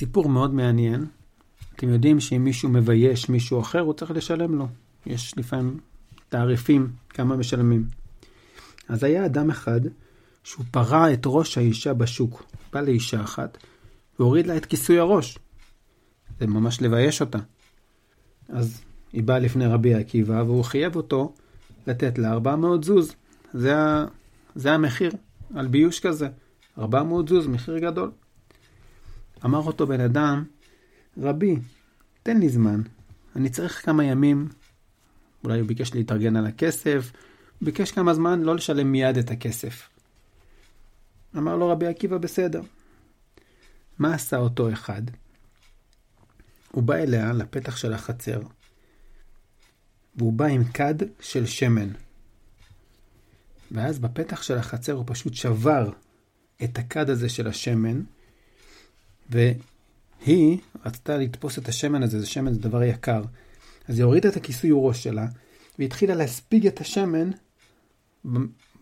סיפור מאוד מעניין. אתם יודעים שאם מישהו מבייש מישהו אחר, הוא צריך לשלם לו. יש לפעמים תעריפים, כמה משלמים. אז היה אדם אחד שהוא פרע את ראש האישה בשוק. בא לאישה אחת והוריד לה את כיסוי הראש. זה ממש לבייש אותה. אז היא באה לפני רבי עקיבא והוא חייב אותו לתת לה 400 זוז. זה. זה המחיר על ביוש כזה. 400 זוז, מחיר גדול. אמר אותו בן אדם, רבי, תן לי זמן, אני צריך כמה ימים, אולי הוא ביקש להתארגן על הכסף, ביקש כמה זמן לא לשלם מיד את הכסף. אמר לו רבי עקיבא, בסדר. מה עשה אותו אחד? הוא בא אליה לפתח של החצר, והוא בא עם כד של שמן. ואז בפתח של החצר הוא פשוט שבר את הכד הזה של השמן, והיא רצתה לתפוס את השמן הזה, זה שמן זה דבר יקר. אז היא הורידה את הכיסוי ראש שלה, והתחילה להספיג את השמן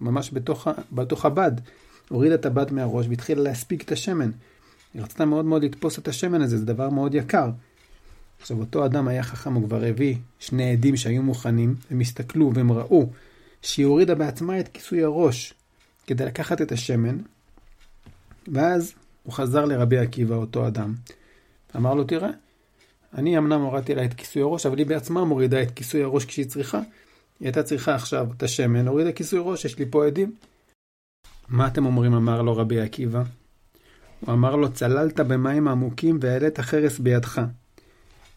ממש בתוך, בתוך הבד. הורידה את הבד מהראש והתחילה להספיג את השמן. היא רצתה מאוד מאוד לתפוס את השמן הזה, זה דבר מאוד יקר. עכשיו, אותו אדם היה חכם, הוא כבר הביא שני עדים שהיו מוכנים, הם הסתכלו והם ראו שהיא הורידה בעצמה את כיסוי הראש כדי לקחת את השמן, ואז הוא חזר לרבי עקיבא, אותו אדם. אמר לו, תראה, אני אמנם הורדתי לה את כיסוי הראש, אבל היא בעצמה מורידה את כיסוי הראש כשהיא צריכה. היא הייתה צריכה עכשיו את השמן, הורידה כיסוי ראש, יש לי פה עדים. מה אתם אומרים, אמר לו רבי עקיבא? הוא אמר לו, צללת במים עמוקים והעלית חרס בידך.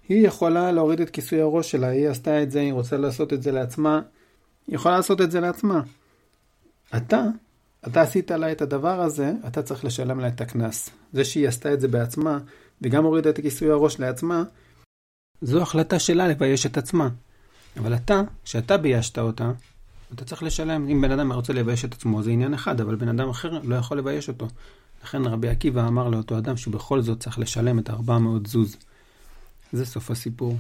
היא יכולה להוריד את כיסוי הראש שלה, היא עשתה את זה, היא רוצה לעשות את זה לעצמה, היא יכולה לעשות את זה לעצמה. אתה, אתה עשית לה את הדבר הזה, אתה צריך לשלם לה את הקנס. זה שהיא עשתה את זה בעצמה, וגם הורידה את כיסוי הראש לעצמה, זו החלטה שלה לבייש את עצמה. אבל אתה, כשאתה ביישת אותה, אתה צריך לשלם. אם בן אדם רוצה לבייש את עצמו, זה עניין אחד, אבל בן אדם אחר לא יכול לבייש אותו. לכן רבי עקיבא אמר לאותו אדם שבכל זאת צריך לשלם את 400 זוז. זה סוף הסיפור.